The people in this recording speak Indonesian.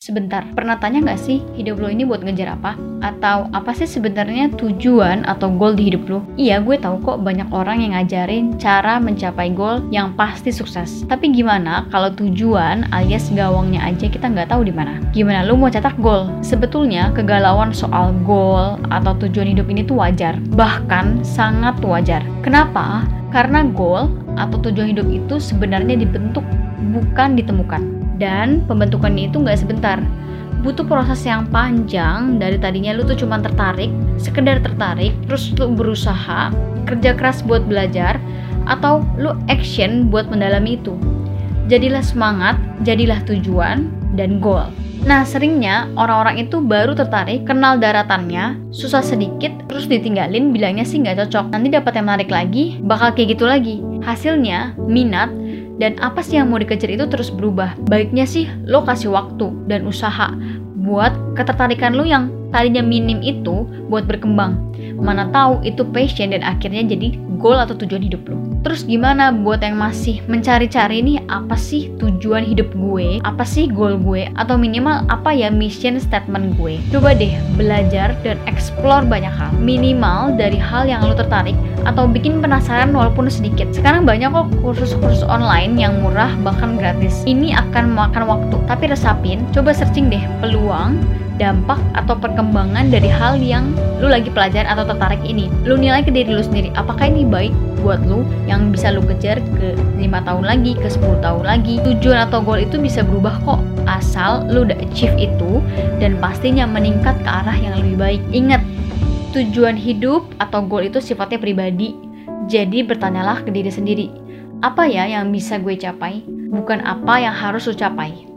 Sebentar, pernah tanya nggak sih hidup lo ini buat ngejar apa? Atau apa sih sebenarnya tujuan atau goal di hidup lo? Iya, gue tahu kok banyak orang yang ngajarin cara mencapai goal yang pasti sukses. Tapi gimana kalau tujuan alias gawangnya aja kita nggak tahu di mana? Gimana lo mau cetak goal? Sebetulnya kegalauan soal goal atau tujuan hidup ini tuh wajar, bahkan sangat wajar. Kenapa? Karena goal atau tujuan hidup itu sebenarnya dibentuk bukan ditemukan dan pembentukannya itu nggak sebentar butuh proses yang panjang dari tadinya lu tuh cuma tertarik sekedar tertarik terus lu berusaha kerja keras buat belajar atau lu action buat mendalami itu jadilah semangat jadilah tujuan dan goal Nah, seringnya orang-orang itu baru tertarik, kenal daratannya, susah sedikit, terus ditinggalin, bilangnya sih nggak cocok. Nanti dapat yang menarik lagi, bakal kayak gitu lagi. Hasilnya, minat dan apa sih yang mau dikejar itu terus berubah. Baiknya sih lo kasih waktu dan usaha buat ketertarikan lo yang tadinya minim itu buat berkembang. Mana tahu itu passion dan akhirnya jadi goal atau tujuan hidup lo. Terus gimana buat yang masih mencari-cari nih apa sih tujuan hidup gue, apa sih goal gue, atau minimal apa ya mission statement gue. Coba deh belajar dan explore banyak hal. Minimal dari hal yang lo tertarik atau bikin penasaran walaupun sedikit. Sekarang banyak kok kursus-kursus online yang murah bahkan gratis. Ini akan memakan waktu, tapi resapin, coba searching deh peluang dampak atau perkembangan dari hal yang lu lagi pelajar atau tertarik ini. Lu nilai ke diri lu sendiri, apakah ini baik buat lu yang bisa lu kejar ke 5 tahun lagi, ke 10 tahun lagi. Tujuan atau goal itu bisa berubah kok, asal lu udah achieve itu dan pastinya meningkat ke arah yang lebih baik. Ingat, tujuan hidup atau goal itu sifatnya pribadi. Jadi bertanyalah ke diri sendiri, apa ya yang bisa gue capai, bukan apa yang harus lu capai.